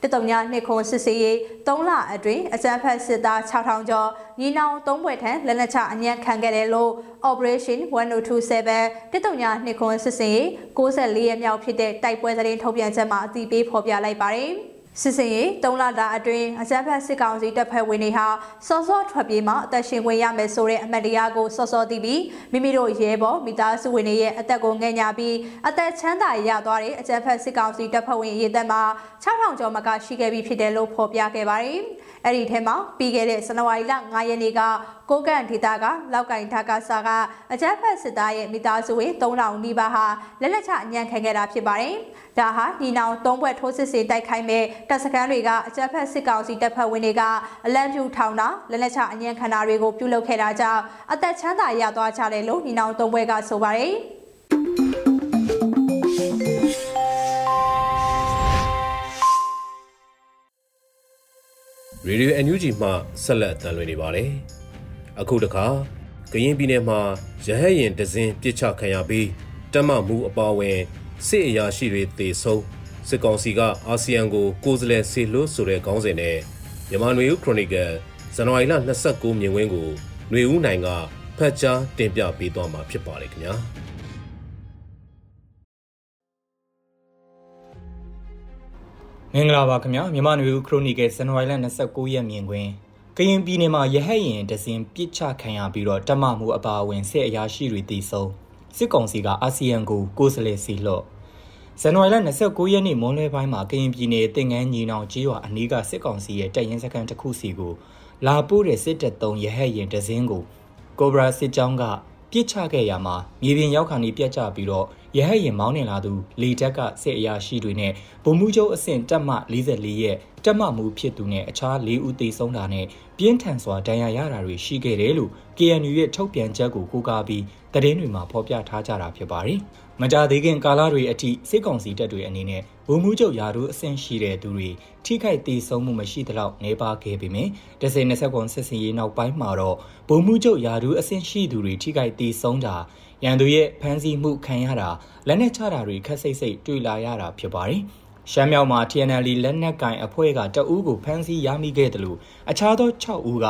တတုံညာနှစ်ခွန်စစ်စေးရေး3လအတွင်းအကြမ်းဖက်စစ်သား6000ကျော်ညီနောင်3ဘွဲ့ထံလက်နက်ချအညံ့ခံခဲ့တယ်လို့ Operation 1027တတုံညာနှစ်ခွန်စစ်စေးရေး64ရက်မြောက်ဖြစ်တဲ့တိုက်ပွဲသတင်းထုတ်ပြန်ချက်မှာအသိပေးဖော်ပြလိုက်ပါတယ်။ စစ်စင်ရေး၃လတာအတွင်းအကြမ်းဖက်စစ်ကောင်စီတပ်ဖွဲ့ဝင်တွေဟာစောစောထွက်ပြေးမှအသက်ရှင်ခွင့်ရမယ်ဆိုတဲ့အမတ်တရားကိုစောစောသိပြီးမိမိတို့ရဲဘော်မိသားစုဝင်တွေရဲ့အသက်ကိုငဲ့ညာပြီးအသက်ချမ်းသာရသွားတဲ့အကြမ်းဖက်စစ်ကောင်စီတပ်ဖွဲ့ဝင်ရေးသက်မှာ6000ကျော်မကရှိခဲ့ပြီးဖြစ်တယ်လို့ဖော်ပြခဲ့ပါတယ်။ အဲ့ဒီထဲမှာပြီးခဲ့တဲ့ဇန်နဝါရီလ9ရက်နေ့ကကိုကန့်ဒေသကလောက်ကင်ဓာကစာကအကြမ်းဖက်စစ်သားရဲ့မိသားစုဝင်3000နီးပါးဟာလက်လက်ချအညံ့ခံခဲ့တာဖြစ်ပါတယ်။ဒါဟာညီနောင်သုံးဘွဲ့ထိုးစစ်စေတိုက်ခိုက်မဲ့တပ်စခန်းတွေကအကြမ်းဖက်စစ်ကောင်စီတပ်ဖွဲ့ဝင်တွေကအလံပြူထောင်တာလက်လက်ချအညံ့ခံတာတွေကိုပြုလုပ်ခဲ့တာကြောင့်အသက်ချမ်းသာရသွားကြတယ်လို့ညီနောင်သုံးဘွဲ့ကဆိုပါတယ်။ ရေဒီယို NUG မှဆက်လက်တန်လွှင့်နေပါတယ်။အခုတခါကရင်ပြည်နယ်မှာရဟတ်ရင်တစင်းပြစ်ချခံရပြီးတမမှုအပါဝင်စစ်အရာရှိတွေတေဆုံးစစ်ကောင်စီကအာဆီယံကိုကိုယ်စားလှယ်ဆေလွတ်ဆိုတဲ့ခေါင်းစဉ်နဲ့မြန်မာနွေဦးခရိုနီကယ်ဇန်နဝါရီလ29မြင်ကွင်းကိုနွေဦးနိုင်ကဖတ်ကြားတင်ပြပေးသွားမှာဖြစ်ပါတယ်ခင်ဗျာ။ မင်္ဂလာပါခင်ဗျာမြန်မာနွေဦးခရိုနီကယ်ဇန်နဝါရီလ29ရက်မြင်ကွင်းကရင်ပြည်နယ်မှာရဟတ်ရင်တစင်ပြစ်ချခံရပြီးတော့တမမှုအပါအဝင်စစ်အရာရှိတွေတည်ဆုံစစ်ကောင်စီကအာဆီယံကိုကိုယ်စားလှယ်စီလှော့ဇန်နဝါရီလ29ရက်နေ့မွန်းလွဲပိုင်းမှာကရင်ပြည်နယ်တင်ငန်းညီနောင်ကြီးရွာအနီးကစစ်ကောင်စီရဲ့တပ်ရင်းစခန်းတစ်ခုစီကိုလာပို့တဲ့စစ်တပ်သုံးရဟတ်ရင်တစင်းကိုကိုဘရာစစ်ကြောင်းက ပြစ်ချခဲ့ရမှာမြေပြင်ရောက်ခါနေပြတ်ကျပြီးတော့ရဟတ်ရင်မောင်းနေလာသူလေတက်ကစစ်အရာရှိတွေနဲ့ဗိုလ်မှူးချုပ်အဆင့်တပ်မ44ရဲ့တပ်မမှုဖြစ်သူနဲ့အခြား၄ဦးသေဆုံးတာနဲ့ပြင်းထန်စွာဒဏ်ရာရတာတွေရှိခဲ့တယ်လို့ KNU ရဲ့ထုတ်ပြန်ချက်ကိုကိုးကားပြီးသတင်းတွေမှာဖော်ပြထားကြတာဖြစ်ပါတယ်။ မကြသေးခင်ကာလတွေအထိစစ်ကောင်စီတပ်တွေအနေနဲ့ဗိုလ်မှူးချုပ်ယာတို့အဆင့်ရှိတဲ့သူတွေထိခိုက်ဒေဆုံးမှုမရှိသလောက်နေပါခဲ့ပေမယ့်ဒဇင်20ကွန်စစ်စင်ရေးနောက်ပိုင်းမှာတော့ဗိုလ်မှူးချုပ်ယာတို့အဆင့်ရှိသူတွေထိခိုက်ဒေဆုံးတာရန်သူရဲ့ဖမ်းဆီးမှုခံရတာလက်နက်ချတာတွေခက်စိတ်စိတ်တွေ့လာရတာဖြစ်ပါတယ်။ရှမ်းမြောက်မှာ TNL လက်နက်ကင်အဖွဲ့ကတအူးကိုဖမ်းဆီးရမိခဲ့တယ်လို့အခြားသော6ဦးက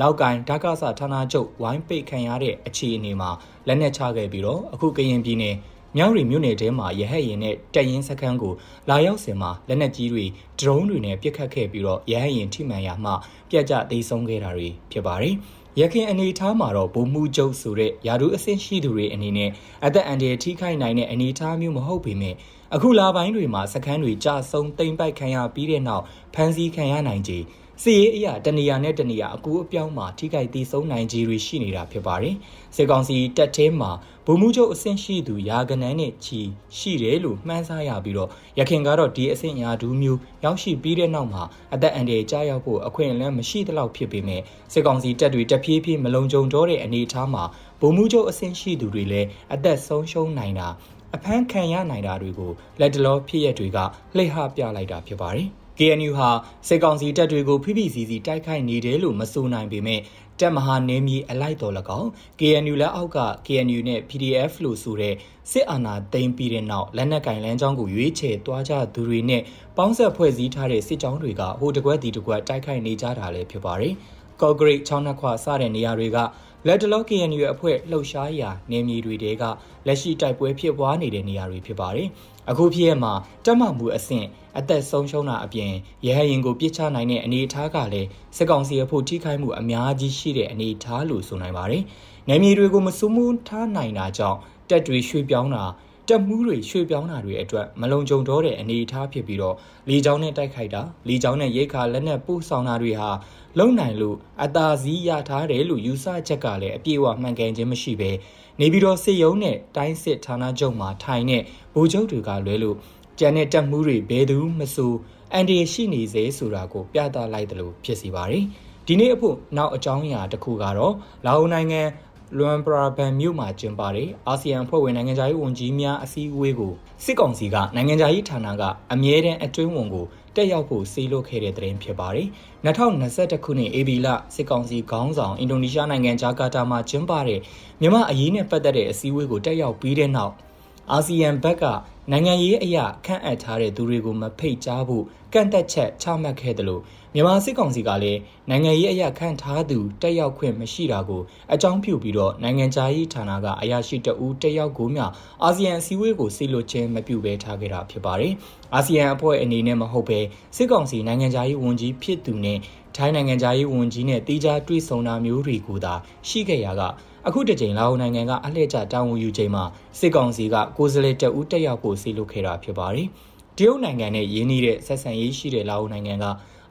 လောက်ကင်ဓာကဆဌာနချုပ်ဝိုင်းပိတ်ခံရတဲ့အခြေအနေမှာလက်နက်ချခဲ့ပြီးတော့အခုကရင်ပြည်နယ် မြောက်ရီမြို့နယ်ထဲမှာရဟတ်ရင်နဲ့တက်ရင်စခန်းကိုလာရောက်စင်မှာလက်နက်ကြီးတွေဒရုန်းတွေနဲ့ပစ်ခတ်ခဲ့ပြီးတော့ရဟတ်ရင်ထိမှန်ရမှပြက်ကျသိမ်းဆုံးခဲ့တာတွေဖြစ်ပါတယ်။ရခင်အနေထားမှာတော့ဗိုလ်မှူးချုပ်ဆိုတဲ့ယာဒူးအဆင့်ရှိသူတွေအနေနဲ့အသက်အန္တရာယ်ထိခိုက်နိုင်တဲ့အနေအထားမျိုးမဟုတ်ပေမဲ့အခုလာပိုင်းတွေမှာစခန်းတွေကြဆုံတိမ့်ပိုက်ခံရပြီးတဲ့နောက်ဖမ်းဆီးခံရနိုင်ခြေ စီရေးအရာတနေရာနဲ့တနေရာအကူအပြောင်းမှာထိခိုက်သေးဆုံးနိုင်ခြေတွေရှိနေတာဖြစ်ပါတယ်။စစ်ကောင်စီတပ်ထဲမှာဗိုလ်မှူးချုပ်အဆင့်ရှိသူရာကနန်းနဲ့ချီရှိတယ်လို့မှန်းဆရပြီးတော့ရခင်ကတော့ဒီအဆင့်ရာဒူးမျိုးရောက်ရှိပြီးတဲ့နောက်မှာအသက်အန္တရာယ်ကြားရောက်ဖို့အခွင့်အလမ်းမရှိသလောက်ဖြစ်ပေမဲ့စစ်ကောင်စီတပ်တွေတဖြည်းဖြည်းမလုံခြုံတော့တဲ့အနေအထားမှာဗိုလ်မှူးချုပ်အဆင့်ရှိသူတွေလည်းအသက်ဆုံးရှုံးနိုင်တာအဖမ်းခံရနိုင်တာတွေကိုလက်တလောဖြစ်ရက်တွေကလှည့်ဟပြလိုက်တာဖြစ်ပါတယ်။ KNU ဟာစစ်ကောင်စီတပ်တွေကိုဖိဖိစီစီတိုက်ခိုက်နေတယ်လို့မဆိုနိုင်ပေမဲ့တပ်မဟာနေမြေအလိုက်တော်၎င်း KNU လက်အောက်က KNU နဲ့ PDF လို့ဆိုတဲ့စစ်အာဏာသိမ်းပြီးတဲ့နောက်လက်နက်ကင်လန်းချောင်းကိုရွေးချယ်သွားကြသူတွေနဲ့ပေါင်းဆက်ဖွဲ့စည်းထားတဲ့စစ်ကြောင်းတွေကဟိုတကွက်ဒီတကွက်တိုက်ခိုက်နေကြတာလည်းဖြစ်ပါတယ်။ ကော့ဂရိတ်ချောင်းနှက်ခွာစတဲ့နေရာတွေကလက်တလော KNU ရဲ့အဖွဲ့လှုပ်ရှားရာနေမြေတွေတဲကလက်ရှိတိုက်ပွဲဖြစ်ပွားနေတဲ့နေရာတွေဖြစ်ပါတယ်။အခုဖြစ်ရမှာတက်မှမှုအဆင့်အသက်ဆုံးရှုံးတာအပြင်ရဟရင်ကိုပြစ်ချနိုင်တဲ့အနေအထားကလည်းစစ်ကောင်စီအဖို့ထိခိုက်မှုအများကြီးရှိတဲ့အနေအထားလို့ဆိုနိုင်ပါတယ်။နေမြေတွေကိုမစိုးမိုးထားနိုင်တာကြောင့်တက်တွေရွှေ့ပြောင်းတာ တက်မှုတွေရွှေ့ပြောင်းတာတွေအတွက်မလုံခြုံတော့တဲ့အနေအထားဖြစ်ပြီးတော့လေကြောင်းနဲ့တိုက်ခိုက်တာလေကြောင်းနဲ့ရိတ်ခါလက်နက်ပို့ဆောင်တာတွေဟာလုံနိုင်လို့အသာစီးရထားတယ်လို့ယူဆချက်ကလည်းအပြည့်အဝမှန်ကန်ခြင်းမရှိဘဲနေပြီးတော့စစ်ရုံးနဲ့တိုင်းစစ်ဌာနချုပ်မှာထိုင်တဲ့ဗိုလ်ချုပ်တွေကလွဲလို့ကျန်တဲ့တပ်မှုတွေဘယ်သူမဆိုအန်ဒီရှိနေစေဆိုတာကိုပြသလိုက်တယ်လို့ဖြစ်စီပါတယ်ဒီနေ့အဖို့နောက်အကြောင်းအရာတစ်ခုကတော့လာအိုနိုင်ငံ လွမ်ပရာဘန်မြို့မှာကျင်းပတဲ့အာဆီယံဖွဲ့ဝင်နိုင်ငံခြားရေးဝန်ကြီးများအစည်းအဝေးကိုစစ်ကောင်စီကနိုင်ငံခြားရေးဌာနကအမြဲတမ်းအတွင်းဝန်ကိုတက်ရောက်ဖို့စီးလို့ခဲ့တဲ့သတင်းဖြစ်ပါတယ်။2021ခုနှစ်ဧပြီလစစ်ကောင်စီခေါင်းဆောင်အင်ဒိုနီးရှားနိုင်ငံဂျာကာတာမှာကျင်းပတဲ့မြန်မာအရေးနဲ့ပတ်သက်တဲ့အစည်းအဝေးကိုတက်ရောက်ပြီးတဲ့နောက်အာဆီယံဘက်က နိုင်ငံရေးအရာခန့်အပ်ထားတဲ့သူတွေကိုမဖိတ်ကြားဖို့ကန့်သက်ချက်ချမှတ်ခဲ့တယ်လို့မြန်မာစစ်ကောင်စီကလည်းနိုင်ငံရေးအရာခန့်ထားသူတက်ရောက်ခွင့်မရှိတာကိုအကြောင်းပြုပြီးတော့နိုင်ငံခြားရေးဌာနကအရာရှိတအူးတက်ရောက်ကိုမြအာဆီယံအစည်းအဝေးကိုဆီလိုချင်းမပြုဘဲထားခဲ့တာဖြစ်ပါတယ်။အာဆီယံအဖွဲ့အနေနဲ့မဟုတ်ဘဲစစ်ကောင်စီနိုင်ငံခြားရေးဝန်ကြီးဖြစ်သူနဲ့ထိုင်းနိုင်ငံသားရေးဝန်ကြီးနဲ့တီးခြားတွေ့ဆုံတာမျိုးတွေကိုသာရှိခဲ့ရက အခုတစ်ကြိမ်လာအိုနိုင်ငံကအလှည့်ကျတာဝန်ယူချိန်မှာစစ်ကောင်စီကကိုယ်စားလှယ်တအူးတက်ရောက်ဖို့စီလုပ်ခဲ့တာဖြစ်ပါတယ်။တရုတ်နိုင်ငံနဲ့ရင်းနှီးတဲ့ဆက်ဆံရေးရှိတဲ့လာအိုနိုင်ငံက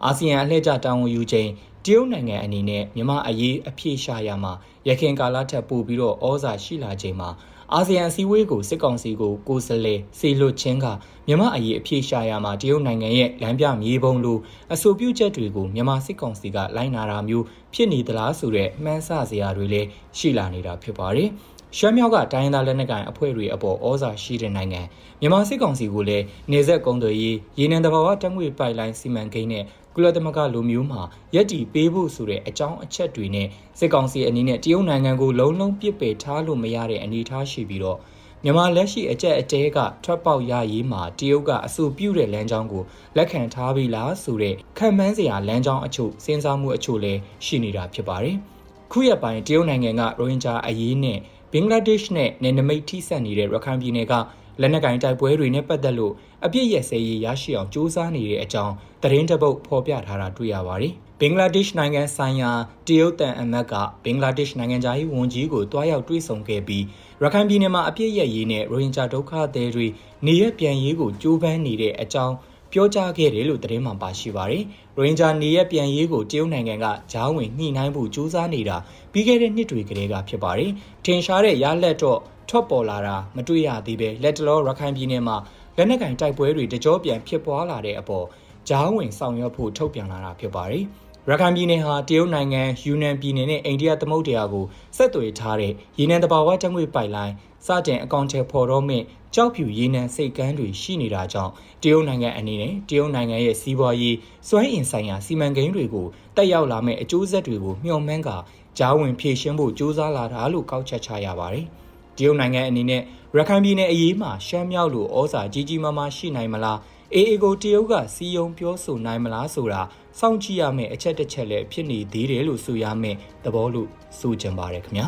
အာဆီယံအလှည့်ကျတာဝန်ယူချိန်တရုတ်နိုင်ငံအနေနဲ့မြန်မာအရေးအပြည့်ရှာရမှာရခိုင်ကာလထက်ပိုပြီးတော့ဩဇာရှိလာချိန်မှာ အာဆီယံအစည်းအဝေးကိုစစ်ကောင်စီကိုကိုယ်စားလှယ်စီလွတ်ချင်းကမြန်မာအရေးအပြည့်ရှာရမှာတရုတ်နိုင်ငံရဲ့လမ်းပြမြေပုံလိုအဆိုပြုချက်တွေကိုမြန်မာစစ်ကောင်စီကလိုက်နာတာမျိုးဖြစ်နေသလားဆိုတဲ့မှန်းဆစရာတွေလည်းရှိလာနေတာဖြစ်ပါတယ်။ရှမ်းမြောက်ကတိုင်းရင်းသားလက်နက်ကိုင်အဖွဲ့တွေအပေါ်ဩဇာရှိတဲ့နိုင်ငံမြန်မာစစ်ကောင်စီကိုလည်းနေဆက်ကုန်းတွေရေးရေနံတဘာဝတက်ငွေပိုက်လိုင်းစီမံကိန်းနဲ့ ကုလသမဂ္ဂလူမျိုးမှာရက်တီပေးဖို့ဆိုတဲ့အကြောင်းအချက်တွေနဲ့စစ်ကောင်စီအနေနဲ့တရုတ်နိုင်ငံကိုလုံးလုံးပြစ်ပယ်ထားလို့မရတဲ့အနေအထားရှိပြီးတော့မြန်မာလက်ရှိအကြက်အတဲကထွက်ပေါက်ရရေးမှာတရုတ်ကအဆိုပြုတဲ့လမ်းကြောင်းကိုလက်ခံထားပြီလားဆိုတဲ့ခံမှန်းစရာလမ်းကြောင်းအချို့စဉ်းစားမှုအချို့လည်းရှိနေတာဖြစ်ပါတယ်။ခုရက်ပိုင်းတရုတ်နိုင်ငံကရိုဟင်ဂျာအရေးနဲ့ဘင်္ဂလားဒေ့ရှ်နဲ့နယ်နိမိတ်ထိစပ်နေတဲ့ရခိုင်ပြည်နယ်ကလက်နက်ကင်တိုက်ပွဲတွေနဲ့ပတ်သက်လို့အပြစ်ရစဲရေးရရှိအောင်စ조사နေတဲ့အကြောင်း သတင်းတပုတ်ဖော်ပြထားတာတွေ့ရပါတယ်။ဘင်္ဂလားဒေ့ရှ်နိုင်ငံဆိုင်ရာတရုတ်တန်အမတ်ကဘင်္ဂလားဒေ့ရှ်နိုင်ငံသားရေးဝန်ကြီးကိုတွားရောက်တွေ့ဆုံခဲ့ပြီးရခိုင်ပြည်နယ်မှာအပြစ်ရရေးနဲ့ရိုဟင်ဂျာဒုက္ခသည်တွေနေရပြန်ရေးကိုကြိုးပမ်းနေတဲ့အကြောင်းပြောကြားခဲ့တယ်လို့သတင်းမှပါရှိပါတယ်။ရိုဟင်ဂျာနေရပြန်ရေးကိုတရုတ်နိုင်ငံကဂျားဝင်ညှိနှိုင်းဖို့ကြိုးစားနေတာပြီးခဲ့တဲ့နှစ်တွေကတည်းကဖြစ်ပါတယ်။ထင်ရှားတဲ့ရလက်တော့ထွက်ပေါ်လာတာမတွေ့ရသေးပဲလက်တလောရခိုင်ပြည်နယ်မှာလက်နက်ကင်တိုက်ပွဲတွေတကြောပြန်ဖြစ်ပွားလာတဲ့အပေါ် ဂျားဝင်ဆောင်ရွက်ဖို့ထုတ်ပြန်လာတာဖြစ်ပါတယ်။ရခိုင်ပြည်နယ်ဟာတရုတ်နိုင်ငံယူနန်ပြည်နယ်နဲ့အိန္ဒိယသမုဒ္ဒရာကိုဆက်သွယ်ထားတဲ့ရေနံတဘာဝတငွေပိုက်လိုင်းစတင်အကောင့်ထဲပေါ်တော့မြင့်ကြောက်ဖြူရေနံစိတ်ကမ်းတွေရှိနေတာကြောင့်တရုတ်နိုင်ငံအနေနဲ့တရုတ်နိုင်ငံရဲ့စီးပွားရေးစွမ်းအင်ဆိုင်ရာစီမံကိန်းတွေကိုတက်ရောက်လာမဲ့အကျိုးဆက်တွေကိုမျှော်မှန်းကာကြားဝင်ဖြည့်ရှင်းဖို့ကြိုးစားလာတာလို့ကောက်ချက်ချရပါတယ်။တရုတ်နိုင်ငံအနေနဲ့ရခိုင်ပြည်နယ်အရေးမှာရှမ်းမြောက်လိုဩဇာကြီးကြီးမားမားရှိနိုင်မလား အေအေကိုတရုတ်ကစီယုံပြောဆိုနိုင်မလားဆိုတာစောင့်ကြည့်ရမယ့်အချက်တစ်ချက်လည်းဖြစ်နေသေးတယ်လို့ဆိုရမယ့်သဘောလို့ဆိုကြပါတယ်ခင်ဗျာ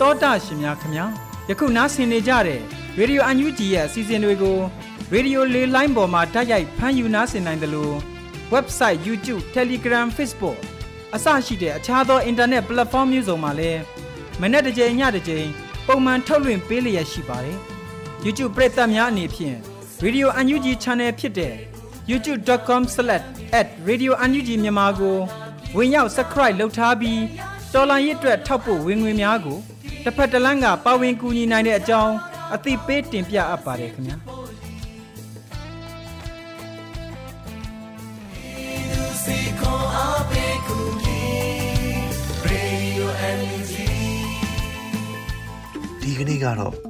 တောတာရှင်များခင်ဗျာယခုနားဆင်နေကြတဲ့ရေဒီယိုအန်ယူဂျီရဲ့အစီအစဉ်တွေကိုရေဒီယိုလေးလိုင်းပေါ်မှာတိုက်ရိုက်ဖမ်းယူနားဆင်နိုင်တယ်လို့ website YouTube Telegram Facebook အစရှိတဲ့အခြားသောအင်တာနက် platform မျိုးစုံမှာလည်းမနေ့တစ်ကြိမ်ညတစ်ကြိမ်ပုံမှန်ထုတ်လွှင့်ပေးလျက်ရှိပါတယ်။ YouTube ပရိသတ်များအနေဖြင့် Radio UNG Channel ဖြစ်တဲ့ youtube.com/radiounug မြန်မာကိုဝင်ရောက် subscribe လုပ်ထားပြီးတော်လိုင်းရစ်အတွက်ထောက်ပို့ဝင်ငွေများကိုတစ်ဖက်တစ်လမ်းကပါဝင်ကူညီနိုင်တဲ့အကြောင်းအသိပေးတင်ပြအပ်ပါတယ်ခင်ဗျာ။ကနေ့ကတော့